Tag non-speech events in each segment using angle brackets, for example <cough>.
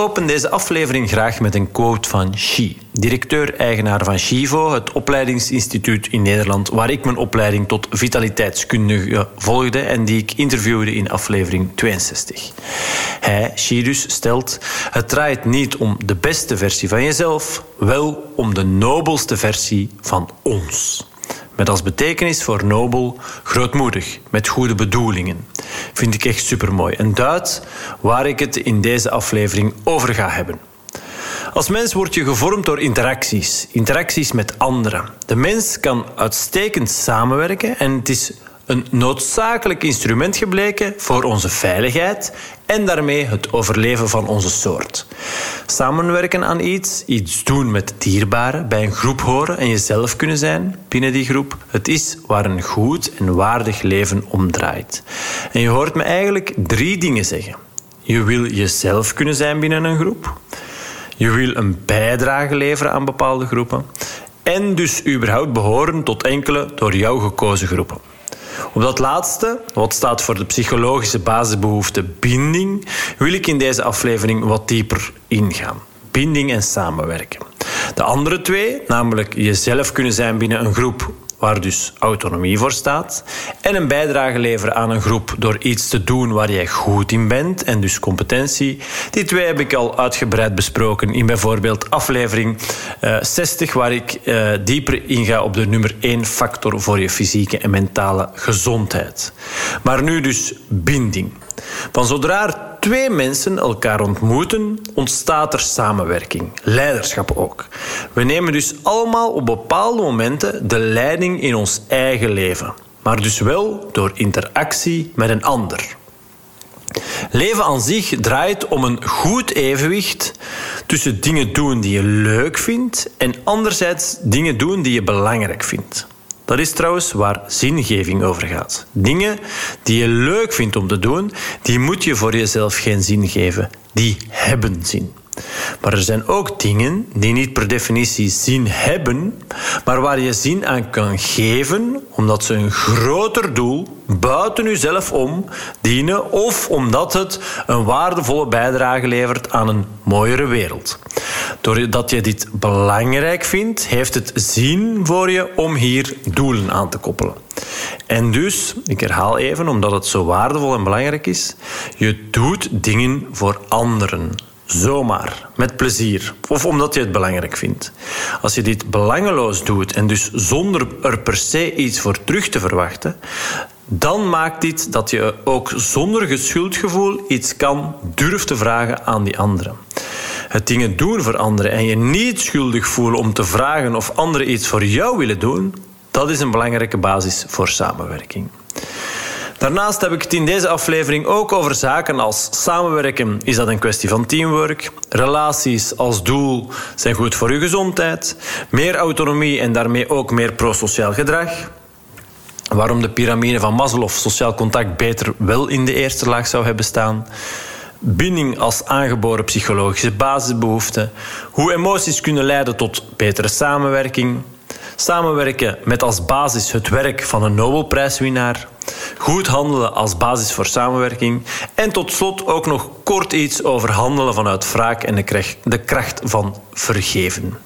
open deze aflevering graag met een quote van Xi, directeur-eigenaar van Chivo, het opleidingsinstituut in Nederland, waar ik mijn opleiding tot vitaliteitskundige volgde en die ik interviewde in aflevering 62. Hij, Xi dus, stelt: Het draait niet om de beste versie van jezelf, wel om de nobelste versie van ons. Met als betekenis voor nobel grootmoedig, met goede bedoelingen. Vind ik echt supermooi. En duidt waar ik het in deze aflevering over ga hebben. Als mens word je gevormd door interacties, interacties met anderen. De mens kan uitstekend samenwerken en het is een noodzakelijk instrument gebleken voor onze veiligheid en daarmee het overleven van onze soort. Samenwerken aan iets, iets doen met dierbaren, bij een groep horen en jezelf kunnen zijn binnen die groep, het is waar een goed en waardig leven om draait. En je hoort me eigenlijk drie dingen zeggen. Je wil jezelf kunnen zijn binnen een groep. Je wil een bijdrage leveren aan bepaalde groepen. En dus überhaupt behoren tot enkele door jou gekozen groepen. Op dat laatste, wat staat voor de psychologische basisbehoefte binding, wil ik in deze aflevering wat dieper ingaan. Binding en samenwerken. De andere twee, namelijk jezelf kunnen zijn binnen een groep waar dus autonomie voor staat. En een bijdrage leveren aan een groep door iets te doen waar jij goed in bent en dus competentie. Die twee heb ik al uitgebreid besproken in bijvoorbeeld aflevering uh, eh, 60, waar ik uh, dieper inga op de nummer 1 factor voor je fysieke en mentale gezondheid. Maar nu dus binding. Van zodra twee mensen elkaar ontmoeten, ontstaat er samenwerking, leiderschap ook. We nemen dus allemaal op bepaalde momenten de leiding in ons eigen leven, maar dus wel door interactie met een ander. Leven aan zich draait om een goed evenwicht tussen dingen doen die je leuk vindt en anderzijds dingen doen die je belangrijk vindt. Dat is trouwens waar zingeving over gaat. Dingen die je leuk vindt om te doen, die moet je voor jezelf geen zin geven. Die hebben zin. Maar er zijn ook dingen die niet per definitie zin hebben, maar waar je zin aan kan geven omdat ze een groter doel buiten jezelf om dienen of omdat het een waardevolle bijdrage levert aan een mooiere wereld. Doordat je dit belangrijk vindt, heeft het zin voor je om hier doelen aan te koppelen. En dus, ik herhaal even, omdat het zo waardevol en belangrijk is, je doet dingen voor anderen. Zomaar, met plezier of omdat je het belangrijk vindt. Als je dit belangeloos doet en dus zonder er per se iets voor terug te verwachten, dan maakt dit dat je ook zonder geschuldgevoel iets kan durven te vragen aan die anderen. Het dingen doen voor anderen en je niet schuldig voelen om te vragen of anderen iets voor jou willen doen, dat is een belangrijke basis voor samenwerking. Daarnaast heb ik het in deze aflevering ook over zaken als samenwerken. Is dat een kwestie van teamwork? Relaties als doel zijn goed voor je gezondheid. Meer autonomie en daarmee ook meer prosociaal gedrag. Waarom de piramide van Maslow sociaal contact beter wel in de eerste laag zou hebben staan. Binding als aangeboren psychologische basisbehoefte. Hoe emoties kunnen leiden tot betere samenwerking. Samenwerken met als basis het werk van een Nobelprijswinnaar. Goed handelen als basis voor samenwerking. En tot slot ook nog kort iets over handelen vanuit wraak en de kracht van vergeven.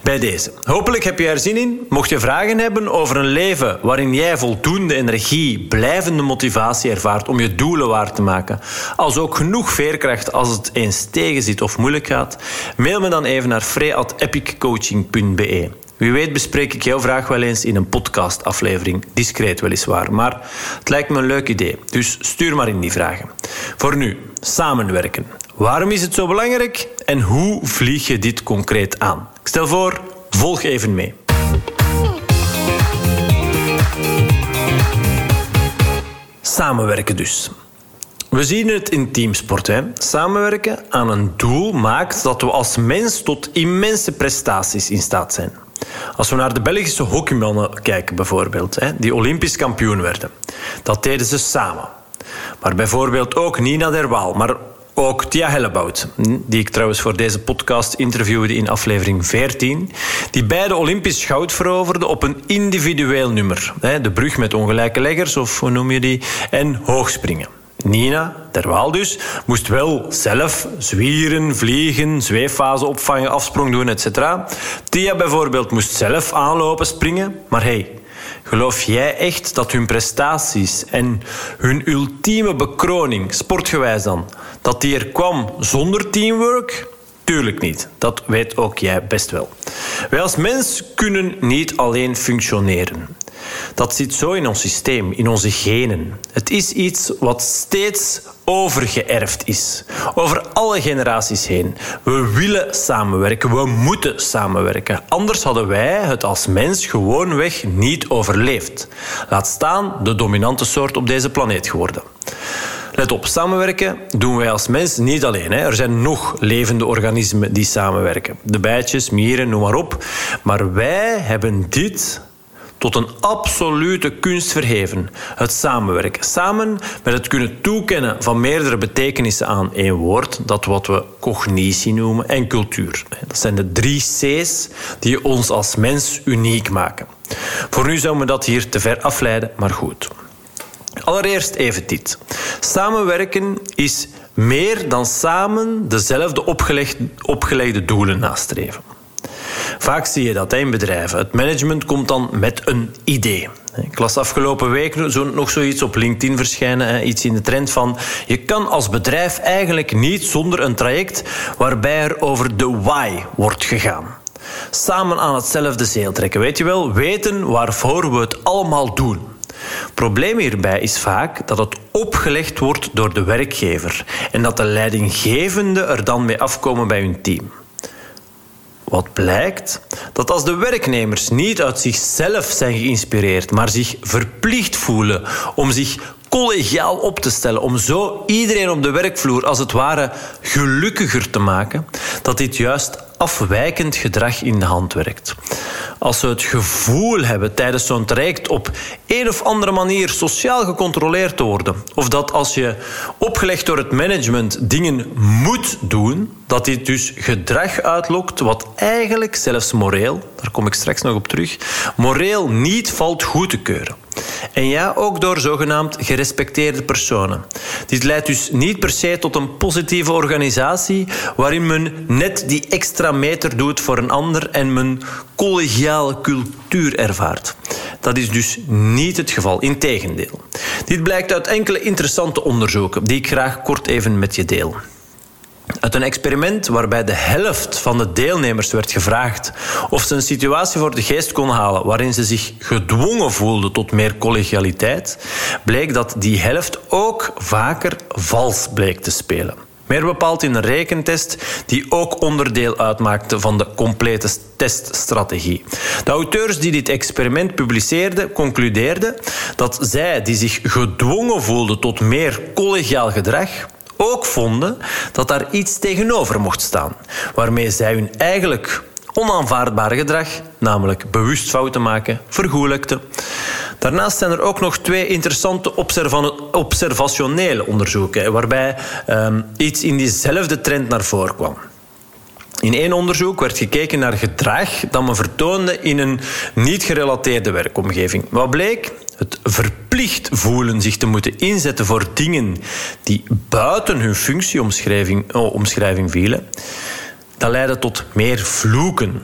Bij deze. Hopelijk heb je er zin in. Mocht je vragen hebben over een leven waarin jij voldoende energie, blijvende motivatie ervaart om je doelen waar te maken, als ook genoeg veerkracht als het eens tegenzit of moeilijk gaat, mail me dan even naar free.epiccoaching.be. Wie weet bespreek ik jouw vraag wel eens in een podcastaflevering, discreet weliswaar, maar het lijkt me een leuk idee, dus stuur maar in die vragen. Voor nu, samenwerken. Waarom is het zo belangrijk en hoe vlieg je dit concreet aan? Ik stel voor, volg even mee. Samenwerken dus. We zien het in teamsport. Hè. Samenwerken aan een doel maakt dat we als mens tot immense prestaties in staat zijn. Als we naar de Belgische hockeymannen kijken bijvoorbeeld, hè, die Olympisch kampioen werden, dat deden ze samen. Maar bijvoorbeeld ook Nina Derwaal, maar ook Tia Hellebout, die ik trouwens voor deze podcast interviewde in aflevering 14, die beide Olympisch goud veroverden op een individueel nummer. De brug met ongelijke leggers, of hoe noem je die, en hoogspringen. Nina, terwijl dus, moest wel zelf zwieren, vliegen, zweeffase opvangen, afsprong doen, etc. Tia bijvoorbeeld moest zelf aanlopen, springen. Maar hey, geloof jij echt dat hun prestaties en hun ultieme bekroning, sportgewijs dan, dat die er kwam zonder teamwork? Tuurlijk niet. Dat weet ook jij best wel. Wij als mens kunnen niet alleen functioneren. Dat zit zo in ons systeem, in onze genen. Het is iets wat steeds overgeërfd is. Over alle generaties heen. We willen samenwerken, we moeten samenwerken. Anders hadden wij het als mens gewoonweg niet overleefd. Laat staan de dominante soort op deze planeet geworden. Let op, samenwerken doen wij als mens niet alleen. Hè. Er zijn nog levende organismen die samenwerken. De bijtjes, mieren, noem maar op. Maar wij hebben dit tot een absolute kunst verheven. Het samenwerken. Samen met het kunnen toekennen van meerdere betekenissen aan één woord, dat wat we cognitie noemen, en cultuur. Dat zijn de drie C's die ons als mens uniek maken. Voor nu zouden we dat hier te ver afleiden, maar goed. Allereerst even dit. Samenwerken is meer dan samen dezelfde opgelegde doelen nastreven. Vaak zie je dat in bedrijven. Het management komt dan met een idee. Ik las afgelopen week nog zoiets op LinkedIn verschijnen. Iets in de trend van... Je kan als bedrijf eigenlijk niet zonder een traject... waarbij er over de why wordt gegaan. Samen aan hetzelfde zeel trekken. Weet je wel, weten waarvoor we het allemaal doen. Probleem hierbij is vaak dat het opgelegd wordt door de werkgever en dat de leidinggevende er dan mee afkomen bij hun team. Wat blijkt? Dat als de werknemers niet uit zichzelf zijn geïnspireerd, maar zich verplicht voelen om zich collegiaal op te stellen, om zo iedereen op de werkvloer als het ware gelukkiger te maken, dat dit juist afwijkend gedrag in de hand werkt. Als we het gevoel hebben tijdens zo'n traject op een of andere manier sociaal gecontroleerd te worden, of dat als je opgelegd door het management dingen moet doen, dat dit dus gedrag uitlokt wat eigenlijk zelfs moreel, daar kom ik straks nog op terug, moreel niet valt goed te keuren. En ja, ook door zogenaamd gerespecteerde personen. Dit leidt dus niet per se tot een positieve organisatie waarin men net die extra meter doet voor een ander en men collegiale cultuur ervaart. Dat is dus niet het geval, integendeel. Dit blijkt uit enkele interessante onderzoeken die ik graag kort even met je deel. Uit een experiment waarbij de helft van de deelnemers werd gevraagd of ze een situatie voor de geest kon halen waarin ze zich gedwongen voelden tot meer collegialiteit, bleek dat die helft ook vaker vals bleek te spelen. Meer bepaald in een rekentest die ook onderdeel uitmaakte van de complete teststrategie. De auteurs die dit experiment publiceerden, concludeerden dat zij die zich gedwongen voelden tot meer collegiaal gedrag, ook vonden dat daar iets tegenover mocht staan, waarmee zij hun eigenlijk onaanvaardbare gedrag, namelijk bewust fouten maken, vergoelijkten. Daarnaast zijn er ook nog twee interessante observationele onderzoeken, waarbij um, iets in diezelfde trend naar voren kwam. In één onderzoek werd gekeken naar gedrag dat men vertoonde in een niet gerelateerde werkomgeving. Wat bleek? Het verplicht voelen zich te moeten inzetten voor dingen die buiten hun functieomschrijving oh, omschrijving vielen, dat leidde tot meer vloeken.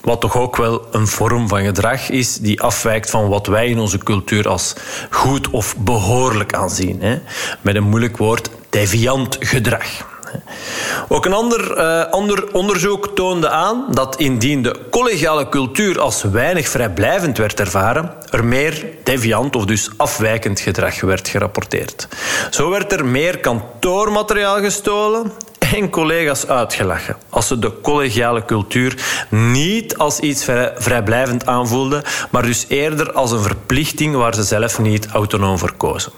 Wat toch ook wel een vorm van gedrag is die afwijkt van wat wij in onze cultuur als goed of behoorlijk aanzien. Hè? Met een moeilijk woord, deviant gedrag. Ook een ander, uh, ander onderzoek toonde aan dat indien de collegiale cultuur als weinig vrijblijvend werd ervaren, er meer deviant of dus afwijkend gedrag werd gerapporteerd. Zo werd er meer kantoormateriaal gestolen en collega's uitgelachen als ze de collegiale cultuur niet als iets vrijblijvend aanvoelden, maar dus eerder als een verplichting waar ze zelf niet autonoom voor kozen.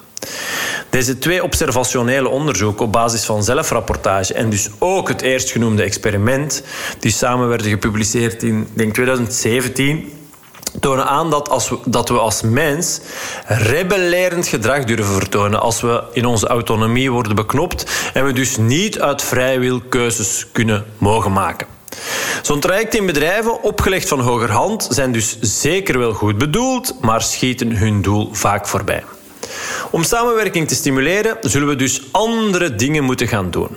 Deze twee observationele onderzoeken op basis van zelfrapportage en dus ook het eerstgenoemde experiment, die samen werden gepubliceerd in denk 2017, tonen aan dat, als we, dat we als mens rebellerend gedrag durven vertonen als we in onze autonomie worden beknopt en we dus niet uit vrije wil keuzes kunnen mogen maken. Zo'n traject in bedrijven, opgelegd van hogerhand, zijn dus zeker wel goed bedoeld, maar schieten hun doel vaak voorbij. Om samenwerking te stimuleren zullen we dus andere dingen moeten gaan doen.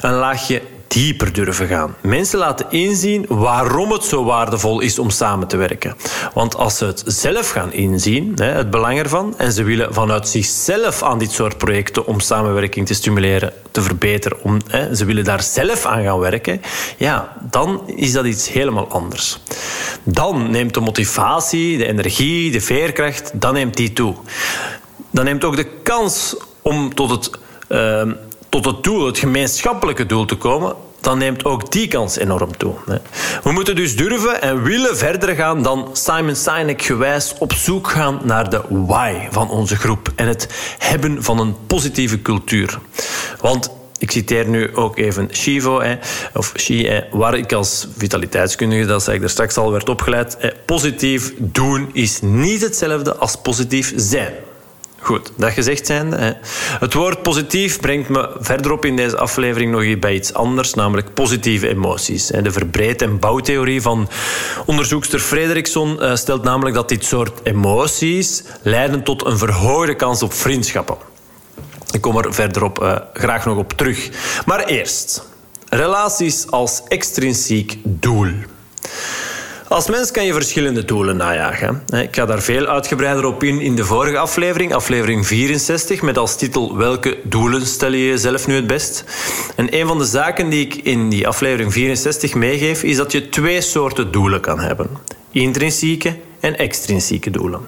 Een laagje dieper durven gaan. Mensen laten inzien waarom het zo waardevol is om samen te werken. Want als ze het zelf gaan inzien, het belang ervan, en ze willen vanuit zichzelf aan dit soort projecten om samenwerking te stimuleren, te verbeteren, om, ze willen daar zelf aan gaan werken, ja, dan is dat iets helemaal anders. Dan neemt de motivatie, de energie, de veerkracht, dan neemt die toe. Dan neemt ook de kans om tot het uh, tot het doel, het gemeenschappelijke doel te komen, dan neemt ook die kans enorm toe. We moeten dus durven en willen verder gaan dan Simon Sinek gewijs op zoek gaan naar de why van onze groep en het hebben van een positieve cultuur. Want ik citeer nu ook even Shivo, of Shi, waar ik als vitaliteitskundige, dat zei ik er straks al, werd opgeleid. Positief doen is niet hetzelfde als positief zijn. Goed, dat gezegd zijnde. Het woord positief brengt me verderop in deze aflevering nog bij iets anders, namelijk positieve emoties. De verbreed- en bouwtheorie van onderzoekster Frederickson eh, stelt namelijk dat dit soort emoties leiden tot een verhoogde kans op vriendschappen. Ik kom er verderop uh, graag nog op terug. Maar eerst, relaties als extrinsiek doel. Als mens kan je verschillende doelen najagen. Ik ga daar veel uitgebreider op in in de vorige aflevering, aflevering 64, met als titel Welke doelen stel je jezelf nu het best? En een van de zaken die ik in die aflevering 64 meegeef, is dat je twee soorten doelen kan hebben. Intrinsieke en extrinsieke doelen.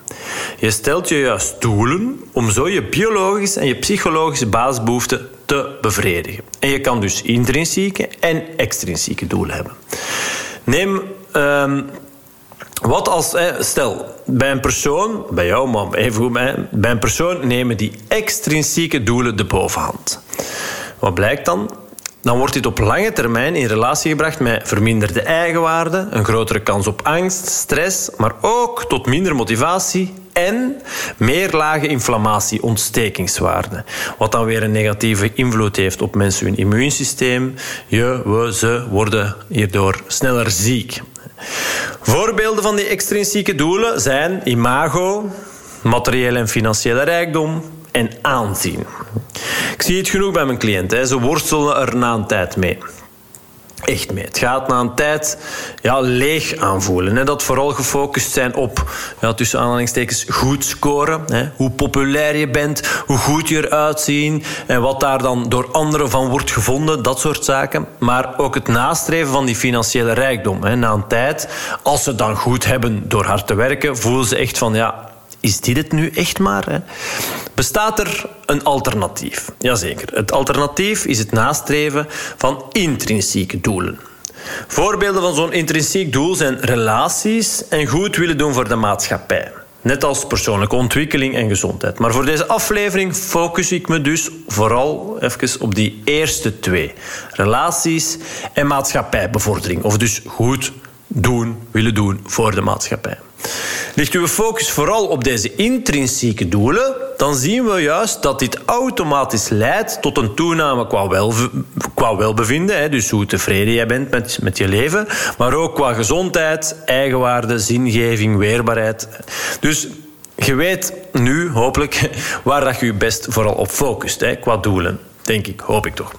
Je stelt je juist doelen om zo je biologische en je psychologische basisbehoeften te bevredigen. En je kan dus intrinsieke en extrinsieke doelen hebben. Neem Um, wat als, stel, bij een persoon, bij jou, maar even goed, bij een persoon nemen die extrinsieke doelen de bovenhand. Wat blijkt dan? Dan wordt dit op lange termijn in relatie gebracht met verminderde eigenwaarde, een grotere kans op angst, stress, maar ook tot minder motivatie en meer lage inflammatie, ontstekingswaarde. Wat dan weer een negatieve invloed heeft op mensen hun immuunsysteem. Je, we, ze worden hierdoor sneller ziek. Voorbeelden van die extrinsieke doelen zijn imago, materiële en financiële rijkdom en aanzien. Ik zie het genoeg bij mijn cliënten. Ze worstelen er na een tijd mee echt mee. Het gaat na een tijd ja, leeg aanvoelen. Hè. Dat vooral gefocust zijn op, ja, tussen aanhalingstekens, goed scoren. Hè. Hoe populair je bent, hoe goed je eruit ziet en wat daar dan door anderen van wordt gevonden, dat soort zaken. Maar ook het nastreven van die financiële rijkdom. Hè. Na een tijd, als ze dan goed hebben door hard te werken, voelen ze echt van, ja, is dit het nu echt maar? Hè? Bestaat er een alternatief? Jazeker. Het alternatief is het nastreven van intrinsieke doelen. Voorbeelden van zo'n intrinsiek doel zijn relaties en goed willen doen voor de maatschappij. Net als persoonlijke ontwikkeling en gezondheid. Maar voor deze aflevering focus ik me dus vooral even op die eerste twee: relaties en maatschappijbevordering. Of dus goed doen, willen doen voor de maatschappij. Ligt uw focus vooral op deze intrinsieke doelen, dan zien we juist dat dit automatisch leidt tot een toename qua, qua welbevinden, dus hoe tevreden jij bent met, met je leven, maar ook qua gezondheid, eigenwaarde, zingeving, weerbaarheid. Dus je weet nu hopelijk <laughs> waar dat je je best vooral op focust, qua doelen. Denk ik, hoop ik toch.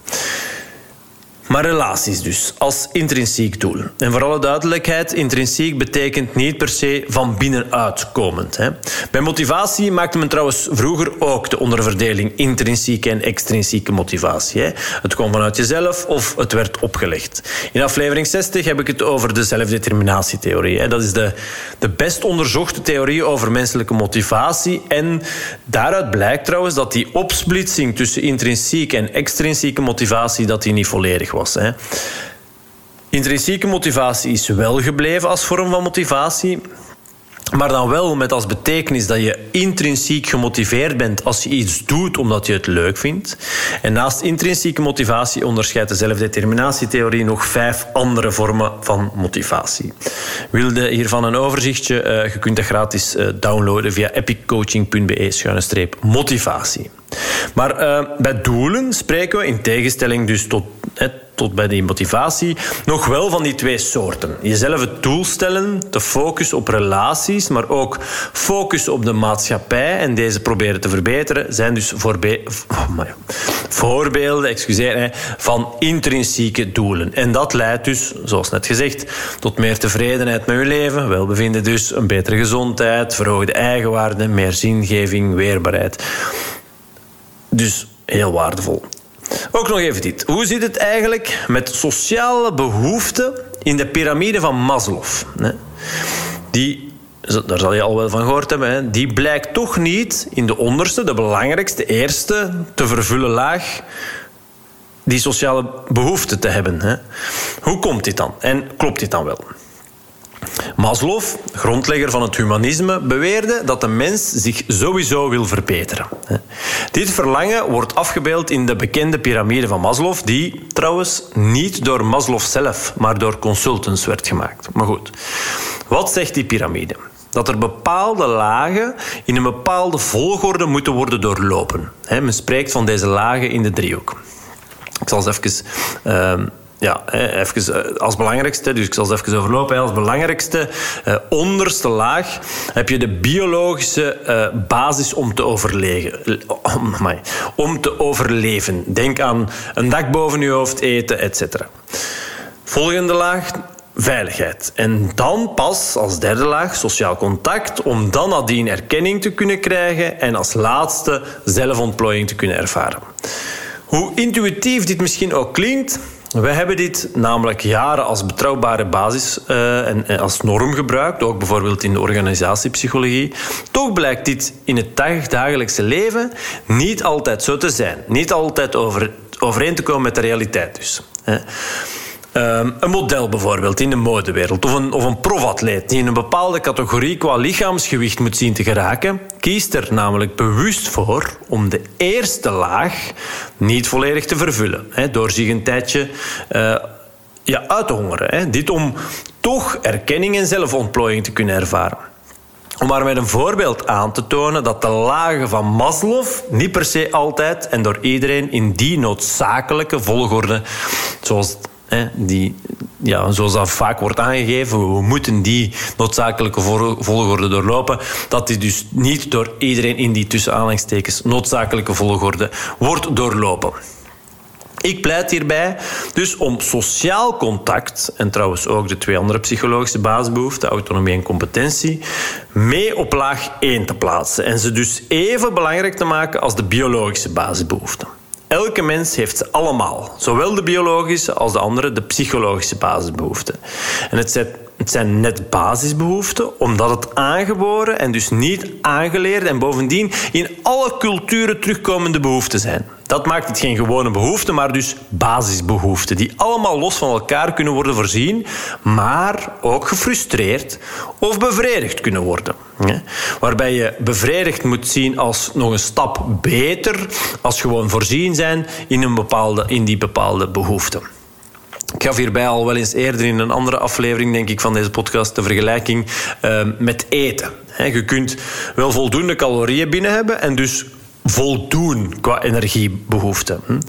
Maar relaties dus, als intrinsiek doel. En voor alle duidelijkheid, intrinsiek betekent niet per se van binnenuit komend. Hè. Bij motivatie maakte men trouwens vroeger ook de onderverdeling intrinsieke en extrinsieke motivatie. Hè. Het kwam vanuit jezelf of het werd opgelegd. In aflevering 60 heb ik het over de zelfdeterminatietheorie. Hè. Dat is de, de best onderzochte theorie over menselijke motivatie. En daaruit blijkt trouwens dat die opsplitsing tussen intrinsieke en extrinsieke motivatie dat die niet volledig was. Intrinsieke motivatie is wel gebleven als vorm van motivatie. Maar dan wel met als betekenis dat je intrinsiek gemotiveerd bent als je iets doet omdat je het leuk vindt. En naast intrinsieke motivatie onderscheidt de zelfdeterminatietheorie nog vijf andere vormen van motivatie. Wilde hiervan een overzichtje? Eh, je kunt dat gratis eh, downloaden via epiccoaching.be-motivatie. Maar uh, bij doelen spreken we in tegenstelling dus tot tot bij die motivatie, nog wel van die twee soorten. Jezelf het doel stellen, te focussen op relaties, maar ook focus op de maatschappij en deze proberen te verbeteren, zijn dus voorbe- oh, voorbeelden excuseer, van intrinsieke doelen. En dat leidt dus, zoals net gezegd, tot meer tevredenheid met je leven, welbevinden dus, een betere gezondheid, verhoogde eigenwaarde, meer zingeving, weerbaarheid. Dus heel waardevol. Ook nog even dit. Hoe zit het eigenlijk met sociale behoeften in de piramide van Maslow? Die, daar zal je al wel van gehoord hebben, die blijkt toch niet in de onderste, de belangrijkste, eerste te vervullen laag die sociale behoeften te hebben. Hoe komt dit dan? En klopt dit dan wel? Maslow, grondlegger van het humanisme, beweerde dat de mens zich sowieso wil verbeteren. Dit verlangen wordt afgebeeld in de bekende piramide van Maslow, die trouwens niet door Maslow zelf, maar door consultants werd gemaakt. Maar goed, wat zegt die piramide? Dat er bepaalde lagen in een bepaalde volgorde moeten worden doorlopen. Men spreekt van deze lagen in de driehoek. Ik zal eens even uh, ja, even eh, als belangrijkste, dus ik zal het even overlopen. Als belangrijkste eh, onderste laag heb je de biologische eh, basis om te overleven. Om, te overleven. Denk aan een dak boven je hoofd, eten, etc. Volgende laag, veiligheid. En dan pas als derde laag sociaal contact, om dan nadien erkenning te kunnen krijgen en als laatste zelfontplooiing te kunnen ervaren. Hoe intuïtief dit misschien ook klinkt, we hebben dit namelijk jaren als betrouwbare basis uh, en, als norm gebruikt, ook bijvoorbeeld in de organisatiepsychologie. Toch blijkt dit in het dagelijkse leven niet altijd zo te zijn. Niet altijd over, overeen te komen met de realiteit dus. Um, een model bijvoorbeeld in de modewereld of een, of een profatleet die in een bepaalde categorie qua lichaamsgewicht moet zien te geraken, kiest er namelijk bewust voor om de eerste laag niet volledig te vervullen. Door zich een tijdje uh, ja, uit te hongeren. Dit om toch erkenning en zelfontplooiing te kunnen ervaren. Om maar met een voorbeeld aan te tonen dat de lagen van Maslow niet per se altijd en door iedereen in die noodzakelijke volgorde, zoals die, ja, zoals dat vaak wordt aangegeven, we moeten die noodzakelijke volgorde doorlopen, dat die dus niet door iedereen in die tussen noodzakelijke volgorde wordt doorlopen. Ik pleit hierbij dus om sociaal contact, en trouwens ook de twee andere psychologische basisbehoeften, autonomie en competentie, mee op laag 1 te plaatsen. En ze dus even belangrijk te maken als de biologische basisbehoeften. Elke mens heeft ze allemaal. Zowel de biologische als de andere, de psychologische basisbehoeften. En het zijn, het zijn net basisbehoeften, omdat het aangeboren en dus niet aangeleerd en bovendien in alle culturen terugkomende behoeften zijn. Dat maakt het geen gewone behoefte, maar dus basisbehoeften, die allemaal los van elkaar kunnen worden voorzien, maar ook gefrustreerd of bevredigd kunnen worden. Waarbij je bevredigd moet zien als nog een stap beter, als gewoon voorzien zijn in, een bepaalde, in die bepaalde behoefte. Ik gaf hierbij al wel eens eerder in een andere aflevering, denk ik, van deze podcast de vergelijking uh, met eten. Je kunt wel voldoende calorieën binnen hebben en dus voldoen qua energiebehoeften. Hm?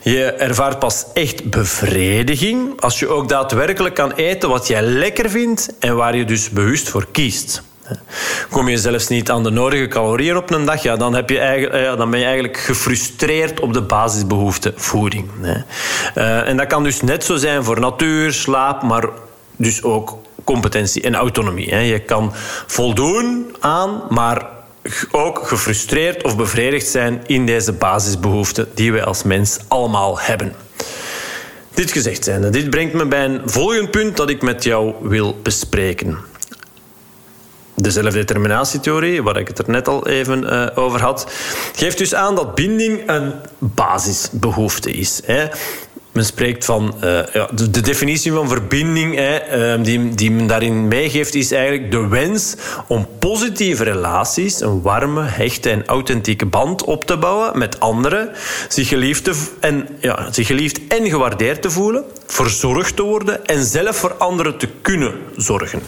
Je ervaart pas echt bevrediging als je ook daadwerkelijk kan eten wat jij lekker vindt en waar je dus bewust voor kiest. Kom je zelfs niet aan de nodige calorieën op een dag, ja, dan, heb je eigenlijk, eh, dan ben je eigenlijk gefrustreerd op de basisbehoefte voeding. Uh, en dat kan dus net zo zijn voor natuur, slaap, maar dus ook competentie en autonomie. Je kan voldoen aan, maar ook gefrustreerd of bevredigd zijn in deze basisbehoeften die wij als mens allemaal hebben. Dit gezegd zijnde, dit brengt me bij een volgend punt dat ik met jou wil bespreken. De zelfdeterminatietheorie, waar ik het er net al even uh, over had, geeft dus aan dat binding een basisbehoefte is. Hè. Men spreekt van uh, ja, de, de, definitie van verbinding hè, uh, die, die men daarin meegeeft, is eigenlijk de wens om positieve relaties, een warme, hechte en authentieke band op te bouwen met anderen, zich geliefd, en, ja, zich geliefd en gewaardeerd te voelen, verzorgd te worden en zelf voor anderen te kunnen zorgen.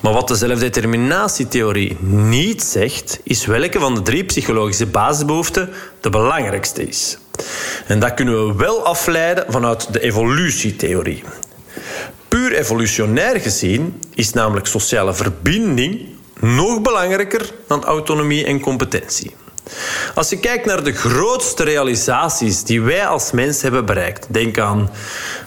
Maar wat de zelfdeterminatietheorie niet zegt, is welke van de drie psychologische basisbehoeften de belangrijkste is. En dat kunnen we wel afleiden vanuit de evolutietheorie. Puur evolutionair gezien is namelijk sociale verbinding nog belangrijker dan autonomie en competentie. Als je kijkt naar de grootste realisaties die wij als mens hebben bereikt, denk aan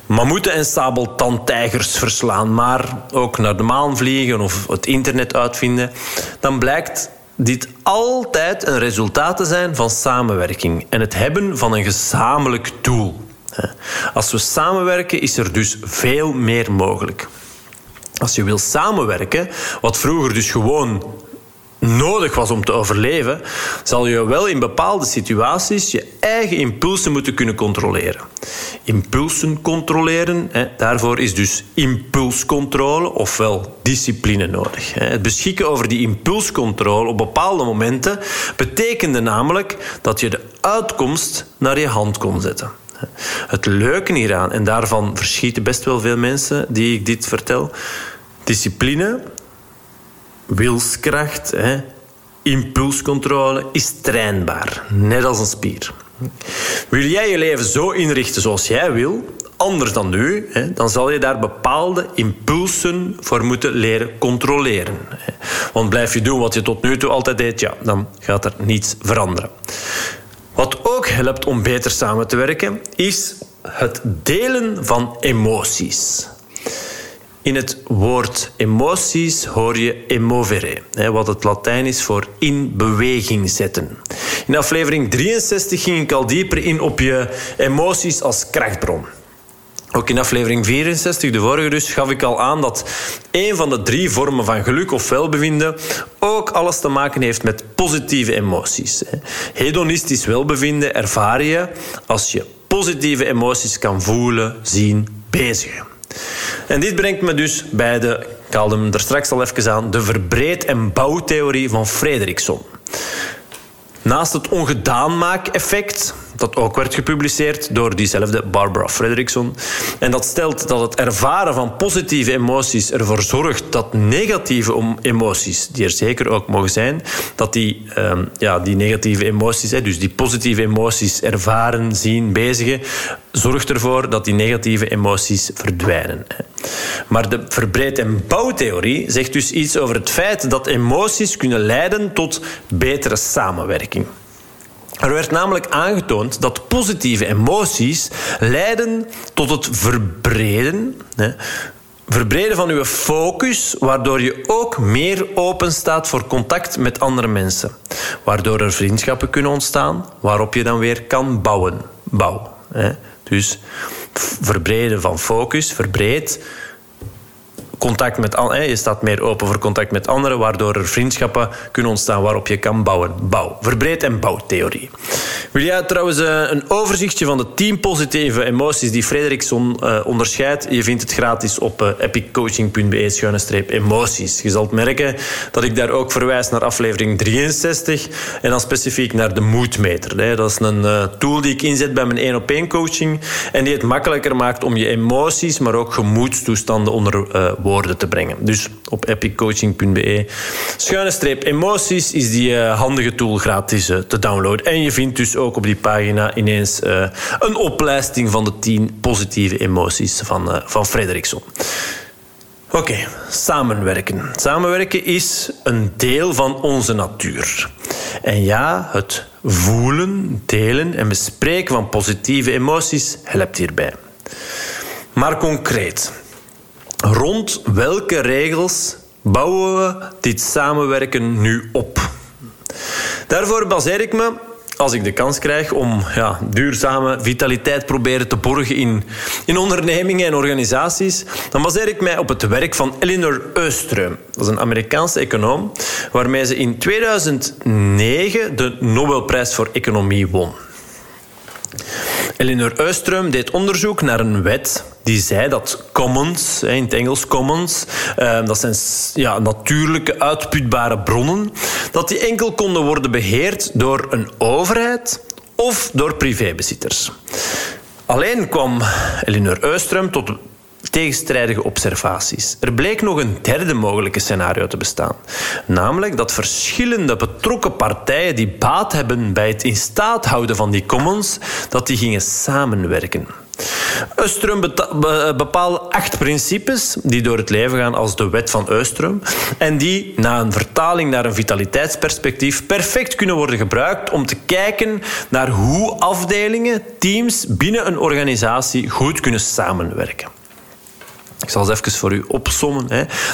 mammoeten en sabeltandtijgers verslaan, maar ook naar de maan vliegen of het internet uitvinden, dan blijkt dit altijd een resultaat te zijn van samenwerking en het hebben van een gezamenlijk doel. Als we samenwerken, is er dus veel meer mogelijk. Als je wil samenwerken, wat vroeger dus gewoon nodig was om te overleven, zal je wel in bepaalde situaties je eigen impulsen moeten kunnen controleren. Impulsen controleren, hè, daarvoor is dus impulscontrole ofwel discipline nodig. Het beschikken over die impulscontrole op bepaalde momenten betekende namelijk dat je de uitkomst naar je hand kon zetten. Het leuke hieraan, en daarvan verschieten best wel veel mensen die ik dit vertel, discipline wilskracht, hè, impulscontrole is trainbaar, net als een spier. Wil jij je leven zo inrichten zoals jij wil, anders dan nu, hè, dan zal je daar bepaalde impulsen voor moeten leren controleren. Want blijf je doen wat je tot nu toe altijd deed, ja, dan gaat er niets veranderen. Wat ook helpt om beter samen te werken, is het delen van emoties. In het woord emoties hoor je emovere, wat het Latijn is voor in beweging zetten. In aflevering 63 ging ik al dieper in op je emoties als krachtbron. Ook in aflevering 64, de vorige dus, gaf ik al aan dat een van de drie vormen van geluk of welbevinden ook alles te maken heeft met positieve emoties. Hedonistisch welbevinden ervaar je als je positieve emoties kan voelen, zien, bezigen. En dit brengt me dus bij de, ik haalde hem er straks al even aan, de verbreed- en bouwtheorie van Frederickson. Naast het ongedaan-maak-effect, dat ook werd gepubliceerd door diezelfde Barbara Fredrickson. En dat stelt dat het ervaren van positieve emoties ervoor zorgt dat negatieve emoties, die er zeker ook mogen zijn, dat die, ehm, ja, die negatieve emoties, dus die positieve emoties ervaren, zien, bezigen, zorgt ervoor dat die negatieve emoties verdwijnen. Maar de verbreed- en bouwtheorie zegt dus iets over het feit dat emoties kunnen leiden tot betere samenwerking. Er werd namelijk aangetoond dat positieve emoties leiden tot het verbreden. Hè, verbreden van je focus, waardoor je ook meer open staat voor contact met andere mensen. Waardoor er vriendschappen kunnen ontstaan, waarop je dan weer kan bouwen. Bouw. Hè. Dus verbreden van focus, verbreed contact met anderen. Je staat meer open voor contact met anderen, waardoor er vriendschappen kunnen ontstaan waarop je kan bouwen. Bouw. Verbreed- en bouwtheorie. Wil jij trouwens eh, een overzichtje van de 10 positieve emoties die Frederickson uh, onderscheidt? Je vindt het gratis op uh, epiccoaching.be-emoties. Je zult merken dat ik daar ook verwijs naar aflevering 63 en dan specifiek naar de moedmeter. Dat is een tool die ik inzet bij mijn 1 op 1 coaching en die het makkelijker maakt om je emoties, maar ook gemoedstoestanden onder woorden te brengen. Dus op epiccoaching.be. Schuine streep emoties is die uh, handige tool gratis uh, te downloaden. En je vindt dus ook op die pagina ineens uh, een oplijsting van de 10 positieve emoties van, van Frederickson. Oké, samenwerken. Samenwerken is een deel van onze natuur. En ja, het voelen, delen en bespreken van positieve emoties helpt hierbij. Maar concreet, Rond welke regels bouwen we dit samenwerken nu op? Daarvoor baseer ik me als ik de kans krijg om ja, duurzame vitaliteit proberen te borgen in, in ondernemingen en organisaties, dan baseer ik mij op het werk van Elinor Öström. Dat is een Amerikaanse econoom, waarmee ze in 2009 de Nobelprijs voor Economie won. Elinor Öström deed onderzoek naar een wet die zei dat commons, in het Engels commons, eh, dat zijn ja, natuurlijke uitputbare bronnen, dat die enkel konden worden beheerd door een overheid of door privébezitters. Alleen kwam Elinor Öström tot tegenstrijdige observaties. Er bleek nog een derde mogelijke scenario te bestaan. Namelijk dat verschillende betrokken partijen die baat hebben bij het in staat houden van die commons, dat die gingen samenwerken. Öström bepaalde acht principes die door het leven gaan als de wet van Öström en die na een vertaling naar een vitaliteitsperspectief perfect kunnen worden gebruikt om te kijken naar hoe afdelingen, teams binnen een organisatie goed kunnen samenwerken. Ik zal ze even voor u opsommen.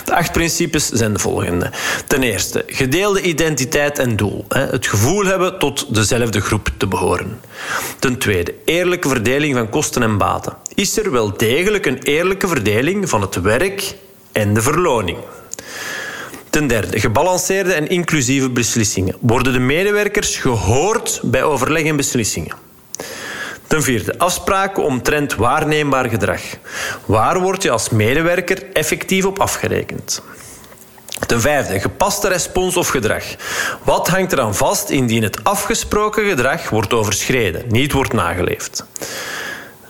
De acht principes zijn de volgende. Ten eerste, gedeelde identiteit en doel. Het gevoel hebben tot dezelfde groep te behoren. Ten tweede, eerlijke verdeling van kosten en baten. Is er wel degelijk een eerlijke verdeling van het werk en de verloning? Ten derde, gebalanceerde en inclusieve beslissingen. Worden de medewerkers gehoord bij overleg en beslissingen? Ten vierde, afspraken omtrent waarneembaar gedrag. Waar word je als medewerker effectief op afgerekend? Ten vijfde, gepaste respons of gedrag. Wat hangt eraan vast indien het afgesproken gedrag wordt overschreden, niet wordt nageleefd?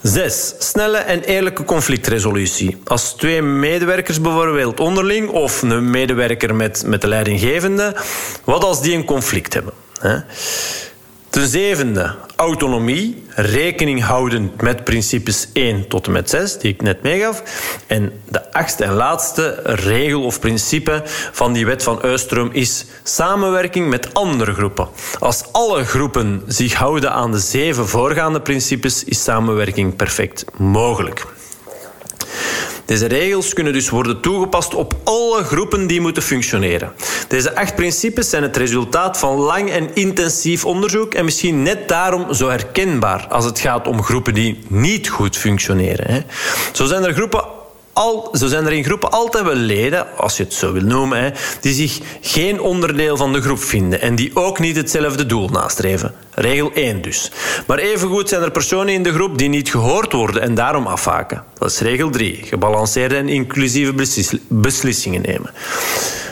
Zes, snelle en eerlijke conflictresolutie. Als twee medewerkers bijvoorbeeld onderling of een medewerker met, met de leidinggevende, wat als die een conflict hebben? Hè? Ten zevende, autonomie, rekening houdend met principes 1 tot en met 6, die ik net meegaf. En de achtste en laatste regel of principe van die wet van Öström is samenwerking met andere groepen. Als alle groepen zich houden aan de zeven voorgaande principes, is samenwerking perfect mogelijk. Deze regels kunnen dus worden toegepast op alle groepen die moeten functioneren. Deze acht principes zijn het resultaat van lang en intensief onderzoek en misschien net daarom zo herkenbaar als het gaat om groepen die niet goed functioneren. Zo zijn er groepen al, zo zijn er in groepen altijd wel leden, als je het zo wil noemen, hè, die zich geen onderdeel van de groep vinden en die ook niet hetzelfde doel nastreven. Regel 1 dus. Maar evengoed zijn er personen in de groep die niet gehoord worden en daarom afhaken. Dat is regel 3. Gebalanceerde en inclusieve beslissingen nemen.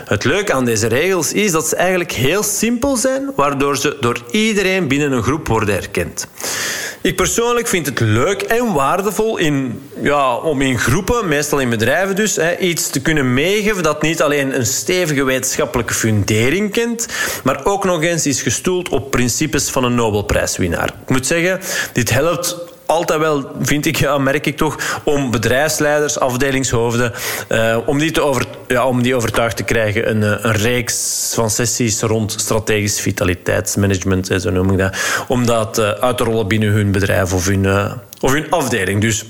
Het leuke aan deze regels is dat ze eigenlijk heel simpel zijn, waardoor ze door iedereen binnen een groep worden erkend. Ik persoonlijk vind het leuk en waardevol in, ja, om in groepen, meestal in bedrijven dus, hè, iets te kunnen meegeven dat niet alleen een stevige wetenschappelijke fundering kent, maar ook nog eens is gestoeld op principes van een Nobelprijswinnaar. Ik moet zeggen, dit helpt altijd wel, vind ik, ja, merk ik toch, om bedrijfsleiders, afdelingshoofden, uh, om, die te over, ja, om die overtuigd te krijgen. Een, eh, een reeks van sessies rond strategisch vitaliteitsmanagement, zo noem ik dat, om dat uh, uit te rollen binnen hun bedrijf of hun, of hun afdeling. Dus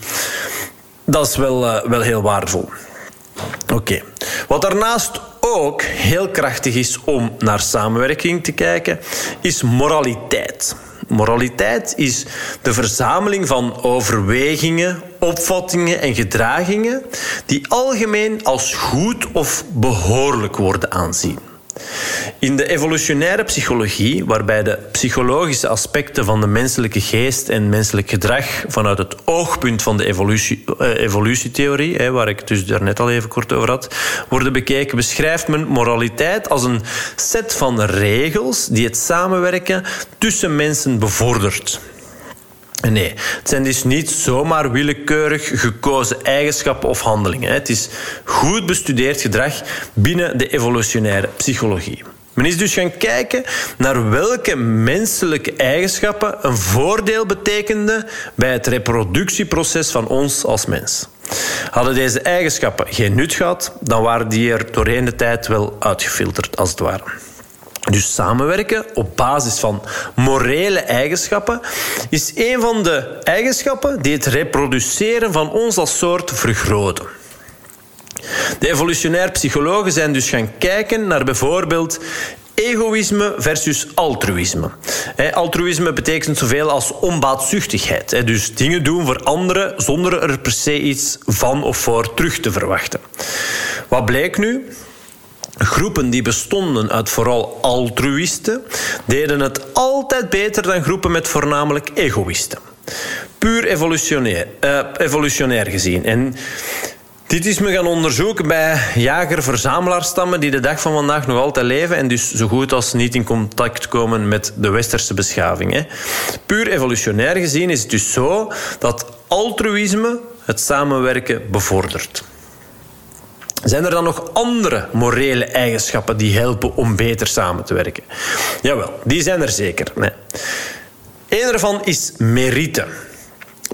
dat is wel, wel heel waardevol. Oké. Wat daarnaast ook heel krachtig is om naar samenwerking te kijken, is moraliteit. Moraliteit is de verzameling van overwegingen, opvattingen en gedragingen die algemeen als goed of behoorlijk worden aanzien. In de evolutionaire psychologie, waarbij de psychologische aspecten van de menselijke geest en menselijk gedrag vanuit het oogpunt van de evolutie, uh, evolutietheorie, waar ik het dus daarnet al even kort over had, worden bekeken, beschrijft men moraliteit als een set van regels die het samenwerken tussen mensen bevordert. Nee, het zijn dus niet zomaar willekeurig gekozen eigenschappen of handelingen. Het is goed bestudeerd gedrag binnen de evolutionaire psychologie. Men is dus gaan kijken naar welke menselijke eigenschappen een voordeel betekenden bij het reproductieproces van ons als mens. Hadden deze eigenschappen geen nut gehad, dan waren die er doorheen de tijd wel uitgefilterd, als het ware. Dus samenwerken op basis van morele eigenschappen is een van de eigenschappen die het reproduceren van ons als soort vergroten. De evolutionair psychologen zijn dus gaan kijken naar bijvoorbeeld egoïsme versus altruïsme. Altruïsme betekent zoveel als onbaatzuchtigheid. Dus dingen doen voor anderen zonder er per se iets van of voor terug te verwachten. Wat bleek nu? Groepen die bestonden uit vooral altruïsten deden het altijd beter dan groepen met voornamelijk egoïsten. Puur evolutionair, uh, evolutionair gezien. En dit is me gaan onderzoeken bij jager-verzamelaarsstammen die de dag van vandaag nog altijd leven en dus zo goed als niet in contact komen met de westerse beschaving. Hè. Puur evolutionair gezien is het dus zo dat altruïsme het samenwerken bevordert. Zijn er dan nog andere morele eigenschappen die helpen om beter samen te werken? Jawel, die zijn er zeker. Nee. Eén daarvan is merite.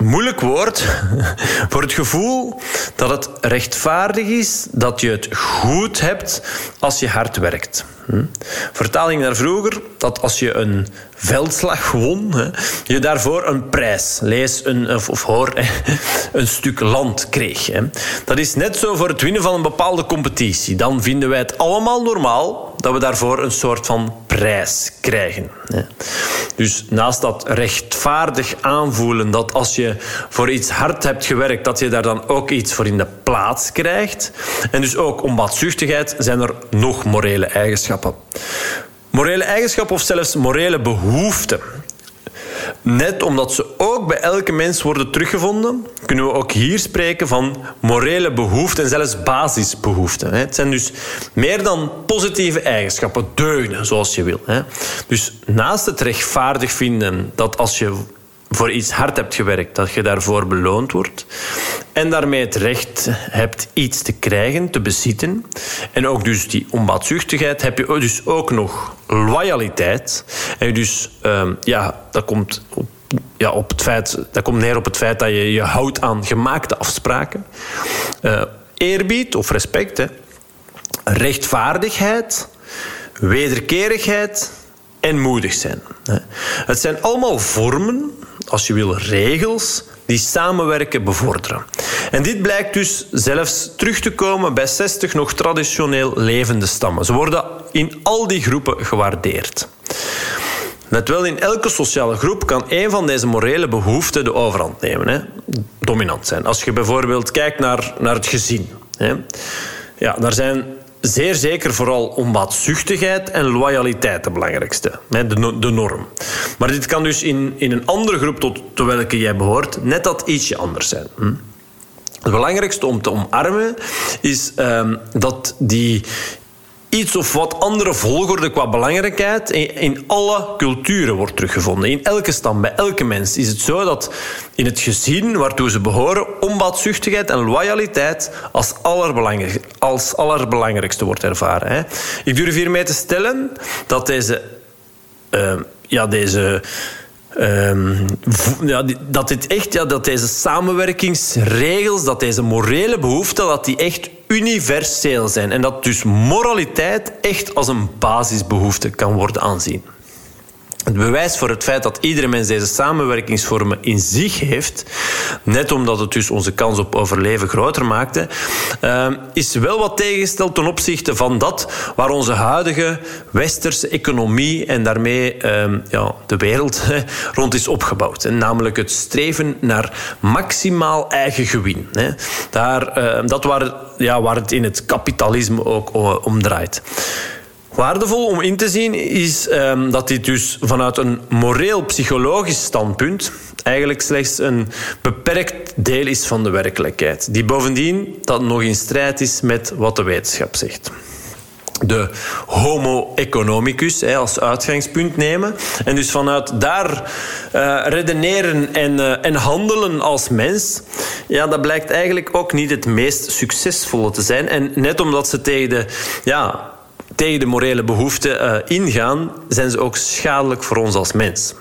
Moeilijk woord <laughs> voor het gevoel dat het rechtvaardig is dat je het goed hebt als je hard werkt. Hm? Vertaling naar vroeger, dat als je een veldslag won, je daarvoor een prijs, lees een, of, hoor, <laughs> een stuk land kreeg. Dat is net zo voor het winnen van een bepaalde competitie. Dan vinden wij het allemaal normaal dat we daarvoor een soort van prijs krijgen. Dus naast dat rechtvaardig aanvoelen dat als je voor iets hard hebt gewerkt, dat je daar dan ook iets voor in de plaats krijgt. En dus ook onbaatzuchtigheid zijn er nog morele eigenschappen. Morele eigenschappen of zelfs morele behoeften. Net omdat ze ook bij elke mens worden teruggevonden, kunnen we ook hier spreken van morele behoeften en zelfs basisbehoeften. Het zijn dus meer dan positieve eigenschappen, deugden, zoals je wil. Dus naast het rechtvaardig vinden dat als je voor iets hard hebt gewerkt, dat je daarvoor beloond wordt. En daarmee het recht hebt iets te krijgen, te bezitten. En ook dus die onbaatzuchtigheid heb je dus ook nog loyaliteit. En dus, uh, ja, dat komt ja, op het feit, dat komt neer op het feit dat je je houdt aan gemaakte afspraken. Uh, eerbied of respect, rechtvaardigheid, wederkerigheid en moedig zijn. Het zijn allemaal vormen als je wil, regels die samenwerken bevorderen. En dit blijkt dus zelfs terug te komen bij 60 nog traditioneel levende stammen. Ze worden in al die groepen gewaardeerd. Net wel, in elke sociale groep kan een van deze morele behoeften de overhand nemen. Hè? Dominant zijn. Als je bijvoorbeeld kijkt naar, naar het gezin. Hè? Ja, daar zijn zeer zeker vooral onbaatzuchtigheid en loyaliteit de belangrijkste. De, de norm. Maar dit kan dus in, in een andere groep tot, welke jij behoort net dat ietsje anders zijn. Hm? Het belangrijkste om te omarmen is um, dat die iets of wat andere volgorde qua belangrijkheid in alle culturen wordt teruggevonden. In elke stam, bij elke mens is het zo dat in het gezin waartoe ze behoren onbaatzuchtigheid en loyaliteit als, als allerbelangrijkste wordt ervaren. Ik durf hiermee te stellen dat deze, uh, ja, deze Um, ja, dat dit echt, ja, dat deze samenwerkingsregels, dat deze morele behoeften, dat die echt universeel zijn. En dat dus moraliteit echt als een basisbehoefte kan worden aanzien. Het bewijs voor het feit dat iedere mens deze samenwerkingsvormen in zich heeft, net omdat het dus onze kans op overleven groter maakte, uh, is wel wat tegengesteld ten opzichte van dat waar onze huidige westerse economie en daarmee uh, ja, de wereld <laughs> rond is opgebouwd. Namelijk het streven naar maximaal eigen gewin. Daar, uh, dat waar, ja, waar het in het kapitalisme ook om draait. Waardevol om in te zien is um, dat dit dus vanuit een moreel-psychologisch standpunt eigenlijk slechts een beperkt deel is van de werkelijkheid. Die bovendien dat nog in strijd is met wat de wetenschap zegt de homo economicus hè, als uitgangspunt nemen. En dus vanuit daar uh, redeneren en, uh, en handelen als mens, ja, dat blijkt eigenlijk ook niet het meest succesvolle te zijn. En net omdat ze tegen de ja, tegen de morele behoeften uh, ingaan, zijn ze ook schadelijk voor ons als mens.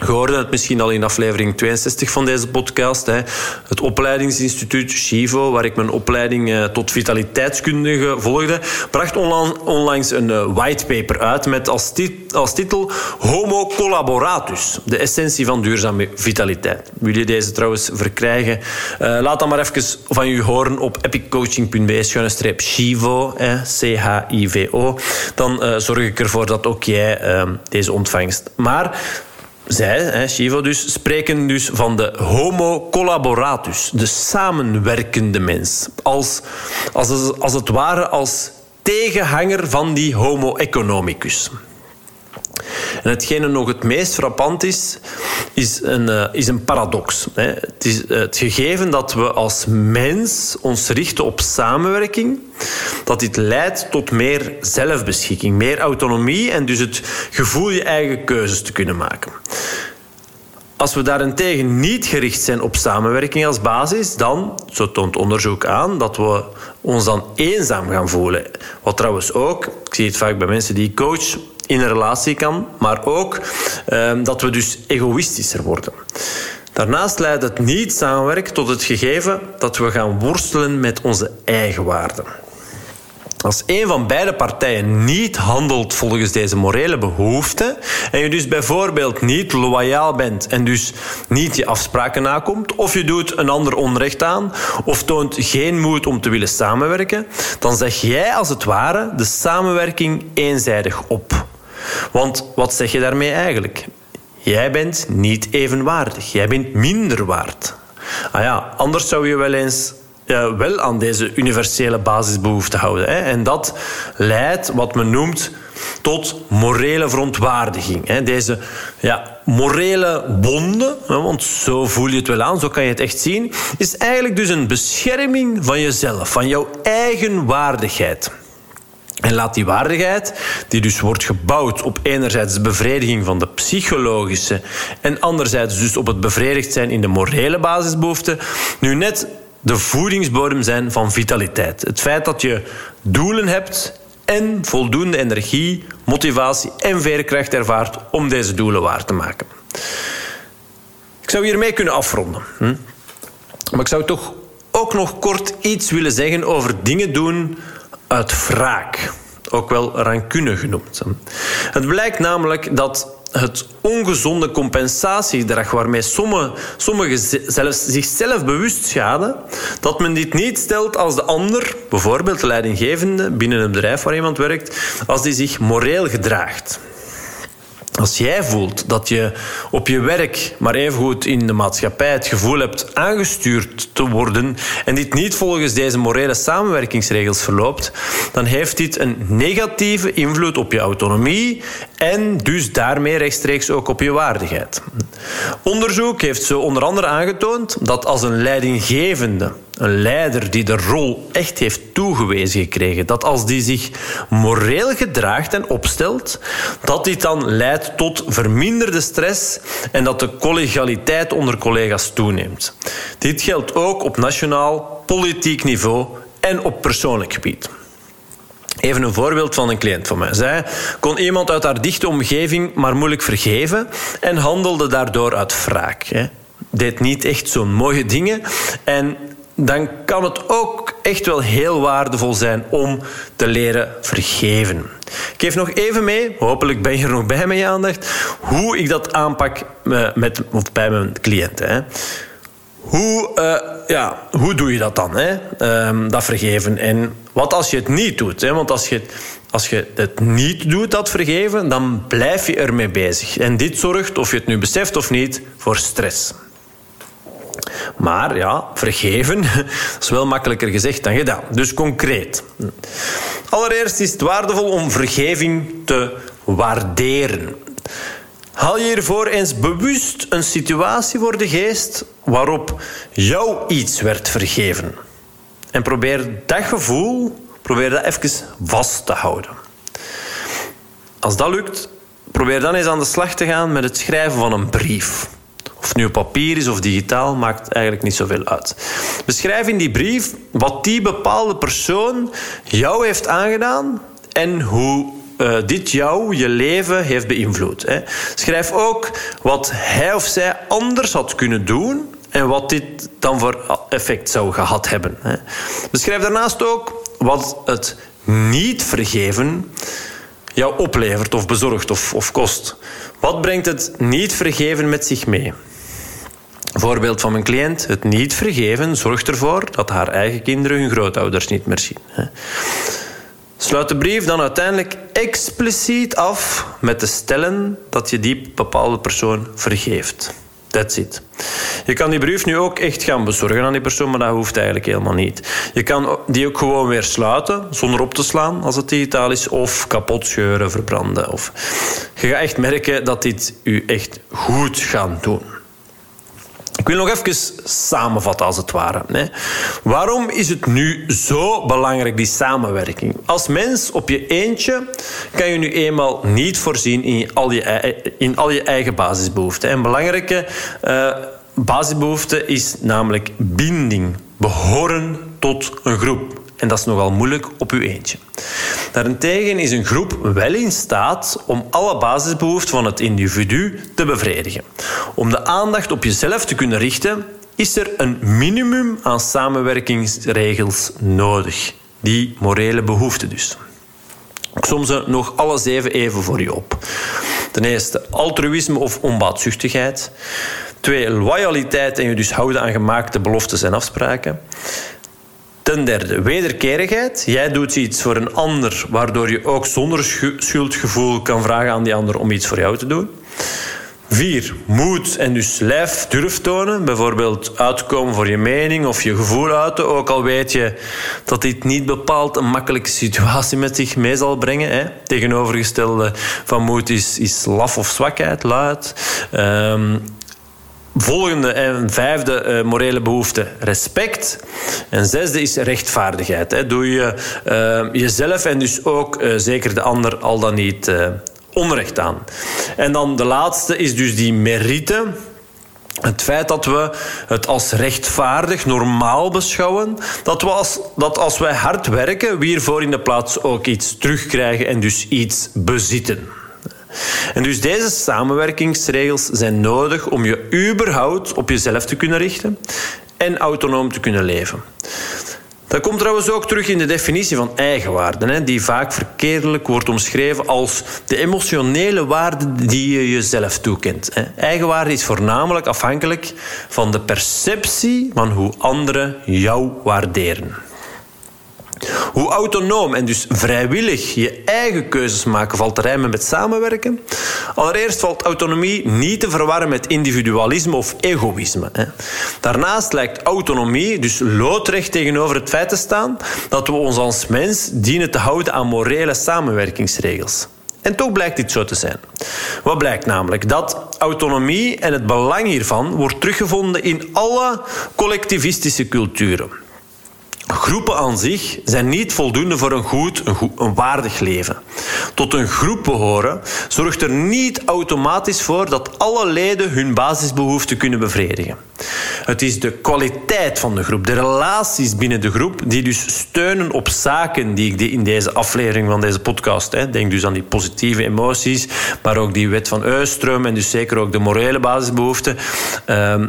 Je hoorde het misschien al in aflevering 62 van deze podcast. Hè. Het opleidingsinstituut Chivo, waar ik mijn opleiding uh, tot vitaliteitskundige volgde, bracht onlangs een uh, whitepaper uit met als, als, titel Homo collaboratus, de essentie van duurzame vitaliteit. Wil je deze trouwens verkrijgen? Uh, laat dan maar even van u horen op epiccoaching.be-chivo, C-H-I-V-O. Dan zorg ik ervoor dat ook jij deze ontvangst. Maar zij, hè, dus, spreken dus van de homo collaboratus, de samenwerkende mens. Als, als, als het ware als tegenhanger van die homo economicus. En nog het meest frappant is, is een, uh, is een paradox. Hè. Het is uh, het gegeven dat we als mens ons richten op samenwerking, dat dit leidt tot meer zelfbeschikking, meer autonomie en dus het gevoel je eigen keuzes te kunnen maken. Als we daarentegen niet gericht zijn op samenwerking als basis, dan, zo toont onderzoek aan, dat we ons dan eenzaam gaan voelen. Wat trouwens ook, ik zie het vaak bij mensen die ik coach, in een relatie kan, maar ook eh, dat we dus egoïstischer worden. Daarnaast leidt het niet samenwerken tot het gegeven dat we gaan worstelen met onze eigen waarden. Als een van beide partijen niet handelt volgens deze morele behoeften en je dus bijvoorbeeld niet loyaal bent en dus niet je afspraken nakomt, of je doet een ander onrecht aan, of toont geen moed om te willen samenwerken, dan zeg jij als het ware de samenwerking eenzijdig op. Want wat zeg je daarmee eigenlijk? Jij bent niet evenwaardig. Jij bent minder waard. Ah ja, anders zou je wel eens wel aan deze universele basisbehoeften houden. Hè. En dat leidt wat men noemt tot morele verontwaardiging. Hè. Deze ja, morele bonden, want zo voel je het wel aan, zo kan je het echt zien, is eigenlijk dus een bescherming van jezelf, van jouw eigen waardigheid. En laat die waardigheid, die dus wordt gebouwd op enerzijds de bevrediging van de psychologische en anderzijds dus op het bevredigd zijn in de morele basisbehoeften, nu net de voedingsbodem zijn van vitaliteit. Het feit dat je doelen hebt en voldoende energie, motivatie en veerkracht ervaart om deze doelen waar te maken. Ik zou hiermee kunnen afronden. Hm? Maar ik zou toch ook nog kort iets willen zeggen over dingen doen uit wraak. Ook wel rancune genoemd. Het blijkt namelijk dat het ongezonde compensatiegedrag waarmee sommigen sommige zelfs zichzelf bewust schaden, dat men dit niet stelt als de ander, bijvoorbeeld de leidinggevende binnen een bedrijf waar iemand werkt, als die zich moreel gedraagt. Als jij voelt dat je op je werk, maar evengoed in de maatschappij, het gevoel hebt aangestuurd te worden en dit niet volgens deze morele samenwerkingsregels verloopt, dan heeft dit een negatieve invloed op je autonomie en dus daarmee rechtstreeks ook op je waardigheid. Onderzoek heeft zo onder andere aangetoond dat als een leidinggevende een leider die de rol echt heeft toegewezen gekregen, dat als die zich moreel gedraagt en opstelt, dat dit dan leidt tot verminderde stress en dat de collegialiteit onder collega's toeneemt. Dit geldt ook op nationaal, politiek niveau en op persoonlijk gebied. Even een voorbeeld van een cliënt van mij. Zij kon iemand uit haar dichte omgeving maar moeilijk vergeven en handelde daardoor uit wraak. Deed niet echt zo'n mooie dingen en dan kan het ook echt wel heel waardevol zijn om te leren vergeven. Ik geef nog even mee, hopelijk ben je er nog bij met je aandacht, hoe ik dat aanpak eh, met, bij mijn cliënten. Hè. Hoe, uh, ja, hoe doe je dat dan, hè? Uh, dat vergeven? En wat als je het niet doet? Hè? Want als je, als je het niet doet, dat vergeven, dan blijf je ermee bezig. En dit zorgt, of je het nu beseft of niet, voor stress. Maar ja, vergeven <laughs> is wel makkelijker gezegd dan gedaan. Dus concreet. Allereerst is het waardevol om vergeving te waarderen. Haal je hiervoor eens bewust een situatie voor de geest waarop jou iets werd vergeven. En probeer dat gevoel probeer dat even vast te houden. Als dat lukt, probeer dan eens aan de slag te gaan met het schrijven van een brief. Of nu op papier is of digitaal, maakt eigenlijk niet zoveel uit. Beschrijf in die brief wat die bepaalde persoon jou heeft aangedaan en hoe uh, dit jou, je leven, heeft beïnvloed. Hè. Schrijf ook wat hij of zij anders had kunnen doen en wat dit dan voor effect zou gehad hebben. Hè. Beschrijf daarnaast ook wat het niet vergeven jou oplevert of bezorgt of, of kost. Wat brengt het niet vergeven met zich mee? Voorbeeld van mijn cliënt, het niet vergeven zorgt ervoor dat haar eigen kinderen hun grootouders niet meer zien. Sluit de brief dan uiteindelijk expliciet af met te stellen dat je die bepaalde persoon vergeeft. That's it. Je kan die brief nu ook echt gaan bezorgen aan die persoon, maar dat hoeft eigenlijk helemaal niet. Je kan die ook gewoon weer sluiten, zonder op te slaan als het digitaal is, of kapot scheuren, verbranden. Of... Je gaat echt merken dat dit u echt goed gaat doen. Ik wil nog even samenvatten, als het ware. Waarom is het nu zo belangrijk, die samenwerking? Als mens op je eentje kan je nu eenmaal niet voorzien in al je, in al je eigen basisbehoeften. Een belangrijke uh, basisbehoefte is namelijk binding, behoren tot een groep. En dat is nogal moeilijk op uw eentje. Daarentegen is een groep wel in staat om alle basisbehoeften van het individu te bevredigen. Om de aandacht op jezelf te kunnen richten, is er een minimum aan samenwerkingsregels nodig. Die morele behoeften dus. Ik som ze nog alle zeven even voor je op. Ten eerste altruïsme of onbaatzuchtigheid. Twee, loyaliteit en je dus houden aan gemaakte beloftes en afspraken. Ten derde, wederkerigheid. Jij doet iets voor een ander, waardoor je ook zonder schuldgevoel kan vragen aan die ander om iets voor jou te doen. Vier, moed en dus lijf durf tonen. Bijvoorbeeld uitkomen voor je mening of je gevoel uiten. Ook al weet je dat dit niet bepaald een makkelijke situatie met zich mee zal brengen. Hè. Tegenovergestelde van moed is, is laf of zwakheid, luid. Um, Volgende en vijfde uh, morele behoefte, respect. En zesde is rechtvaardigheid. Hè. Doe je uh, jezelf en dus ook uh, zeker de ander al dan niet onrecht aan. En dan de laatste is dus die merite. Het feit dat we het als rechtvaardig, normaal beschouwen, dat, we als, dat als wij hard werken, we hiervoor in de plaats ook iets terugkrijgen en dus iets bezitten. En dus deze samenwerkingsregels zijn nodig om je überhaupt op jezelf te kunnen richten en autonoom te kunnen leven. Dat komt trouwens ook terug in de definitie van eigenwaarde, die vaak verkeerdelijk wordt omschreven als de emotionele waarde die je jezelf toekent. Eigenwaarde is voornamelijk afhankelijk van de perceptie van hoe anderen jou waarderen. Hoe autonoom en dus vrijwillig je eigen keuzes maken valt te rijmen met samenwerken. Allereerst valt autonomie niet te verwarren met individualisme of egoïsme. Daarnaast lijkt autonomie dus loodrecht tegenover het feit te staan dat we ons als mens dienen te houden aan morele samenwerkingsregels. En toch blijkt dit zo te zijn. Wat blijkt namelijk? Dat autonomie en het belang hiervan wordt teruggevonden in alle collectivistische culturen. Groepen aan zich zijn niet voldoende voor een goed, een, waardig leven. Tot een groep behoren zorgt er niet automatisch voor dat alle leden hun basisbehoeften kunnen bevredigen. Het is de kwaliteit van de groep, de relaties binnen de groep, die dus steunen op zaken die ik in deze aflevering van deze podcast, hè, denk dus aan die positieve emoties, maar ook die wet van Eustrom en dus zeker ook de morele basisbehoeften. Uh,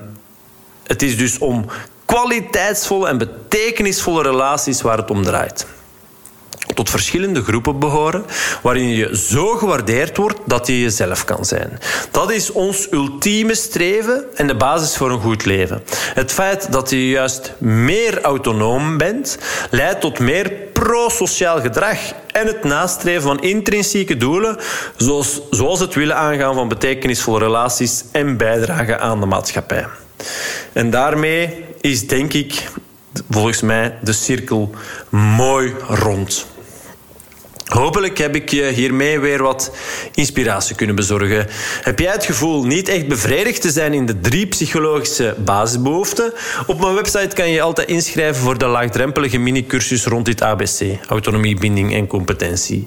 het is dus om kwaliteitsvolle en betekenisvolle relaties waar het om draait. Tot verschillende groepen behoren, waarin je zo gewaardeerd wordt dat je jezelf kan zijn. Dat is ons ultieme streven en de basis voor een goed leven. Het feit dat je juist meer autonoom bent, leidt tot meer prosociaal gedrag en het nastreven van intrinsieke doelen, zoals, zoals het willen aangaan van betekenisvolle relaties en bijdragen aan de maatschappij. En daarmee is denk ik volgens mij de cirkel mooi rond. Hopelijk heb ik je hiermee weer wat inspiratie kunnen bezorgen. Heb jij het gevoel niet echt bevredigd te zijn in de drie psychologische basisbehoeften? Op mijn website kan je altijd inschrijven voor de laagdrempelige mini-cursus rond dit ABC: autonomie, binding en competentie.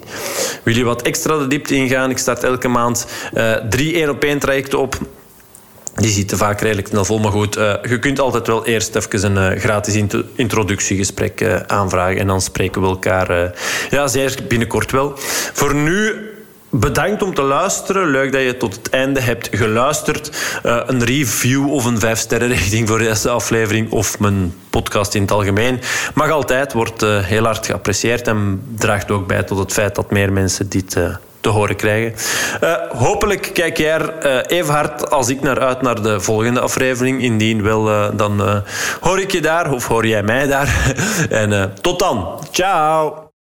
Wil je wat extra de diepte ingaan? Ik start elke maand uh, drie één op één trajecten op die zitten vaak redelijk snel vol. Maar goed, uh, je kunt altijd wel eerst even een uh, gratis introductiegesprek uh, aanvragen. En dan spreken we elkaar ja, zeer binnenkort wel. Voor nu Bedankt om te luisteren. Leuk dat je tot het einde hebt geluisterd. Een review of een vijf sterren rating voor deze aflevering of mijn podcast in het algemeen mag altijd, wordt heel hard geapprecieerd en draagt ook bij tot het feit dat meer mensen dit te horen krijgen. Uh, hopelijk kijk jij er uh, even hard als ik naar uit naar de volgende aflevering. Indien wel, uh, dan hoor ik je daar of hoor jij mij daar. <laughs> en tot dan. Ciao.